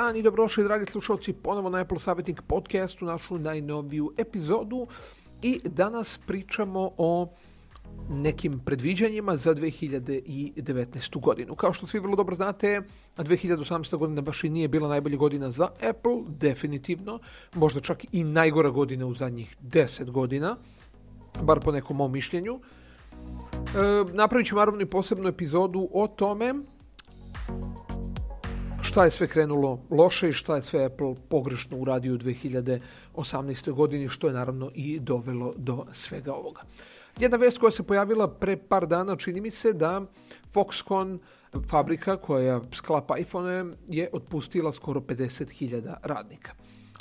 Dobar dan i dobrošli, dragi slušalci, ponovo na Apple Savjetnik podcastu, našu najnoviju epizodu. I danas pričamo o nekim predviđanjima za 2019. godinu. Kao što svi vrlo dobro znate, 2018. godina baš i nije bila najbolja godina za Apple, definitivno. Možda čak i najgora godina u zadnjih 10 godina, bar po nekom mom mišljenju. E, napravit ćemo naravno i posebnu epizodu o tome šta je sve krenulo loše i šta je sve Apple pogrešno uradio u 2018. godini, što je naravno i dovelo do svega ovoga. Jedna vest koja se pojavila pre par dana čini mi se da Foxconn fabrika koja sklapa iPhone je otpustila skoro 50.000 radnika.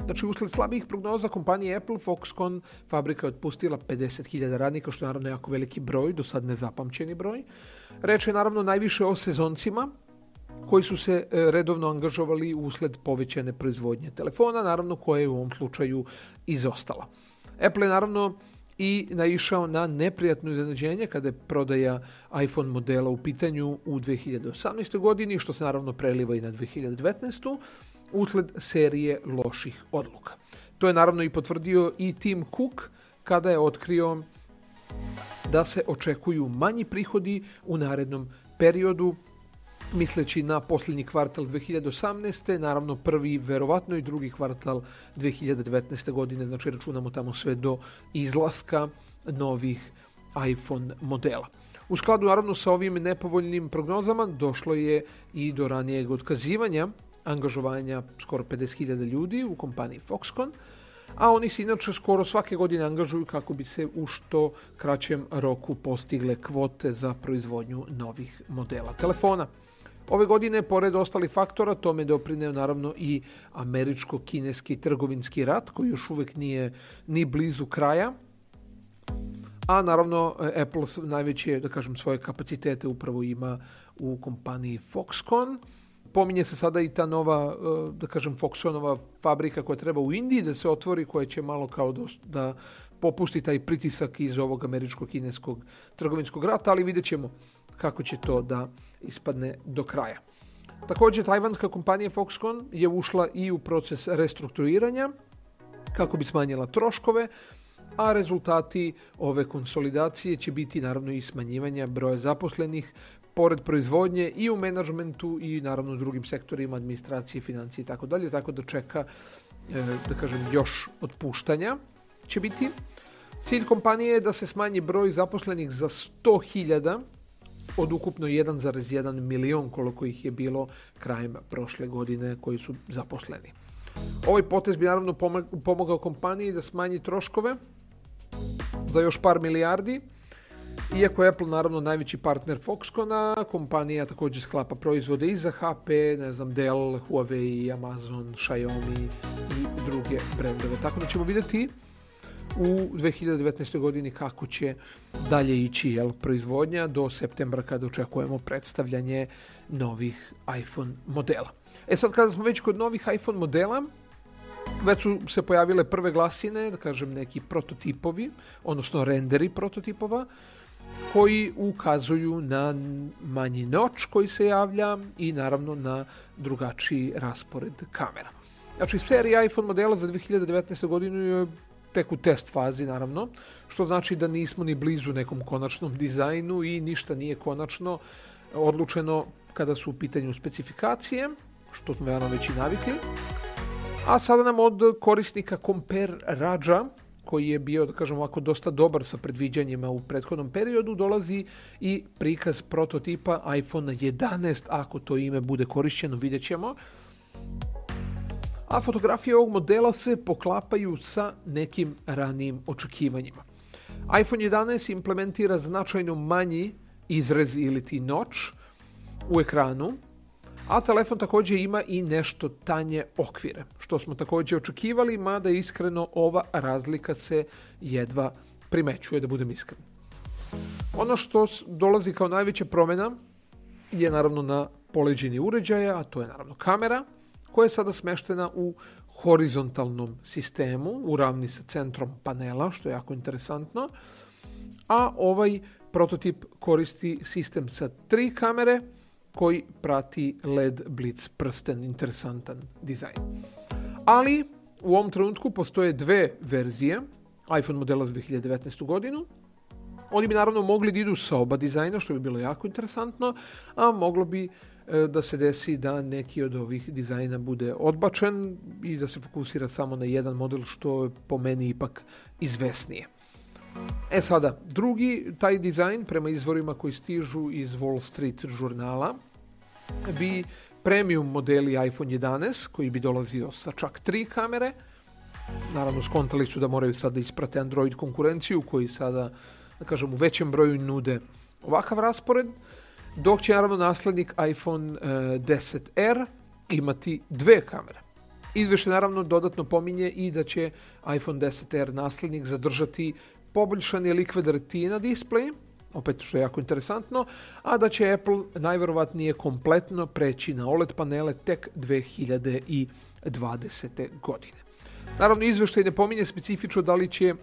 Znači, usled slabih prognoza kompanije Apple, Foxconn fabrika je otpustila 50.000 radnika, što je naravno jako veliki broj, do sad nezapamćeni broj. Reč je naravno najviše o sezoncima, koji su se e, redovno angažovali usled povećane proizvodnje telefona, naravno koja je u ovom slučaju izostala. Apple je naravno i naišao na neprijatno iznenađenje kada je prodaja iPhone modela u pitanju u 2018. godini, što se naravno preliva i na 2019. usled serije loših odluka. To je naravno i potvrdio i Tim Cook kada je otkrio da se očekuju manji prihodi u narednom periodu misleći na posljednji kvartal 2018. Naravno prvi, verovatno i drugi kvartal 2019. godine, znači računamo tamo sve do izlaska novih iPhone modela. U skladu naravno sa ovim nepovoljnim prognozama došlo je i do ranijeg otkazivanja angažovanja skoro 50.000 ljudi u kompaniji Foxconn, a oni se inače skoro svake godine angažuju kako bi se u što kraćem roku postigle kvote za proizvodnju novih modela telefona. Ove godine, pored ostalih faktora, tome doprineo naravno i američko-kineski trgovinski rat, koji još uvek nije ni blizu kraja, a naravno Apple najveće, da kažem, svoje kapacitete upravo ima u kompaniji Foxconn. Pominje se sada i ta nova, e, da kažem, Foxconova fabrika koja treba u Indiji da se otvori, koja će malo kao da, da popusti taj pritisak iz ovog američko-kineskog trgovinskog rata, ali vidjet ćemo kako će to da ispadne do kraja. Takođe, tajvanska kompanija Foxconn je ušla i u proces restrukturiranja kako bi smanjila troškove, a rezultati ove konsolidacije će biti naravno i smanjivanja broja zaposlenih, pored proizvodnje i u menadžmentu i naravno u drugim sektorima administracije, financije i tako dalje, tako da čeka e, da kažem još otpuštanja će biti. Cilj kompanije je da se smanji broj zaposlenih za 100.000 od ukupno 1,1 milion koliko ih je bilo krajem prošle godine koji su zaposleni. Ovaj potez bi naravno pomogao kompaniji da smanji troškove za još par milijardi. Iako je Apple naravno najveći partner Foxcona, kompanija takođe sklapa proizvode i za HP, ne znam, Dell, Huawei, Amazon, Xiaomi i druge brendove. Tako da ćemo videti u 2019. godini kako će dalje ići jel, proizvodnja do septembra kada očekujemo predstavljanje novih iPhone modela. E sad kada smo već kod novih iPhone modela, već su se pojavile prve glasine, da kažem neki prototipovi, odnosno renderi prototipova, koji ukazuju na manji noć koji se javlja i naravno na drugačiji raspored kamera. Znači, serija iPhone modela za 2019. godinu je tek u test fazi naravno, što znači da nismo ni blizu nekom konačnom dizajnu i ništa nije konačno odlučeno kada su u pitanju specifikacije, što smo veoma već i navikli. A sada nam od korisnika Compare Raja, koji je bio, da kažem ovako, dosta dobar sa predviđanjima u prethodnom periodu, dolazi i prikaz prototipa iPhone 11, ako to ime bude korišćeno, vidjet ćemo a fotografije ovog modela se poklapaju sa nekim ranijim očekivanjima. iPhone 11 implementira značajno manji izrez ili ti noć u ekranu, a telefon takođe ima i nešto tanje okvire, što smo takođe očekivali, mada iskreno ova razlika se jedva primećuje, da budem iskren. Ono što dolazi kao najveća promena je naravno na poleđini uređaja, a to je naravno kamera – koja je sada smeštena u horizontalnom sistemu, u ravni sa centrom panela, što je jako interesantno, a ovaj prototip koristi sistem sa tri kamere koji prati LED blitz prsten, interesantan dizajn. Ali u ovom trenutku postoje dve verzije iPhone modela za 2019. godinu. Oni bi naravno mogli da idu sa oba dizajna, što bi bilo jako interesantno, a moglo bi E, da se desi da neki od ovih dizajna bude odbačen i da se fokusira samo na jedan model što je po meni ipak izvesnije. E sada, drugi taj dizajn prema izvorima koji stižu iz Wall Street žurnala bi premium modeli iPhone 11 koji bi dolazio sa čak tri kamere. Naravno, skontali su da moraju sada da isprate Android konkurenciju koji sada, da kažem, u većem broju nude ovakav raspored dok će naravno naslednik iPhone 10R e, er imati dve kamere. Izvešte naravno dodatno pominje i da će iPhone 10R er naslednik zadržati poboljšani Liquid retina display, opet što je jako interesantno, a da će Apple najverovatnije kompletno preći na OLED panele tek 2020. godine. Naravno, izveštaj ne pominje specifično da li će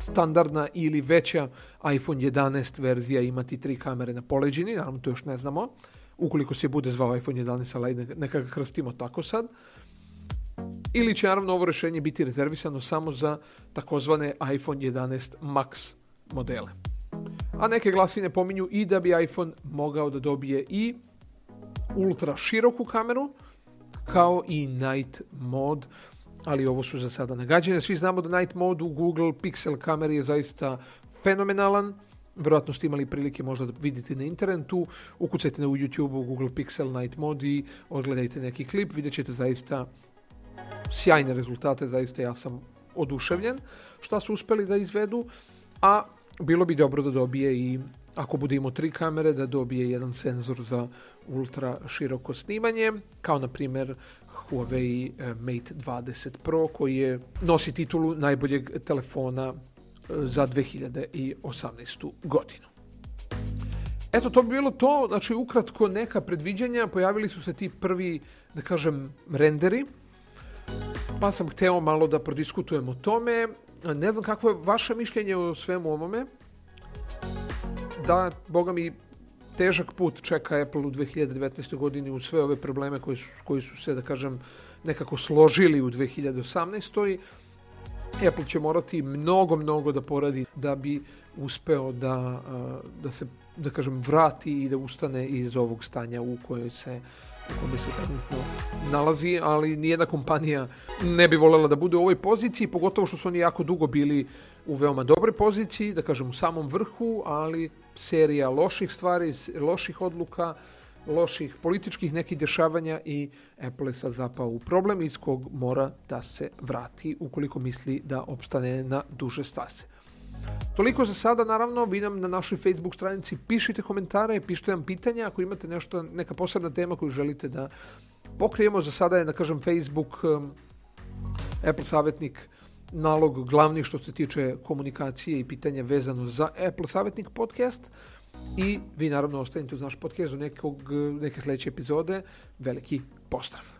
standardna ili veća iPhone 11 verzija imati tri kamere na poleđini, naravno to još ne znamo, ukoliko se bude zvao iPhone 11, ali neka ga hrstimo tako sad. Ili će naravno ovo rešenje biti rezervisano samo za takozvane iPhone 11 Max modele. A neke glasine pominju i da bi iPhone mogao da dobije i ultra široku kameru, kao i night mod, ali ovo su za sada nagađanja. Svi znamo da Night Mode u Google Pixel kameri je zaista fenomenalan. Verovatno ste imali prilike možda da vidite na internetu. Ukucajte na YouTube-u Google Pixel Night Mode i odgledajte neki klip. Vidjet ćete zaista sjajne rezultate. Zaista ja sam oduševljen šta su uspeli da izvedu. A bilo bi dobro da dobije i ako budemo tri kamere, da dobije jedan senzor za ultra široko snimanje, kao na primer Huawei eh, Mate 20 Pro koji je, nosi titulu najboljeg telefona eh, za 2018. godinu. Eto, to bi bilo to. Znači, ukratko neka predviđanja. Pojavili su se ti prvi, da kažem, renderi. Pa sam hteo malo da prodiskutujem o tome. Ne znam kakvo je vaše mišljenje o svemu ovome. Da, boga mi, težak put čeka Apple u 2019. godini u sve ove probleme koji su, koji su se, da kažem, nekako složili u 2018. Apple će morati mnogo, mnogo da poradi da bi uspeo da, da se, da kažem, vrati i da ustane iz ovog stanja u kojoj se u kome se trenutno nalazi, ali nijedna kompanija ne bi volela da bude u ovoj poziciji, pogotovo što su oni jako dugo bili u veoma dobroj poziciji, da kažem u samom vrhu, ali serija loših stvari, loših odluka, loših političkih nekih dešavanja i Apple je sad zapao u problem iz kog mora da se vrati ukoliko misli da opstane na duže stase. Toliko za sada, naravno, vi nam na našoj Facebook stranici pišite komentare, pišite nam pitanja, ako imate nešto, neka posebna tema koju želite da pokrijemo, za sada je, da kažem, Facebook um, Apple savjetnik nalog glavni što se tiče komunikacije i pitanja vezano za Apple Savjetnik podcast i vi naravno ostanite uz naš podcast u nekog, neke sledeće epizode. Veliki pozdrav!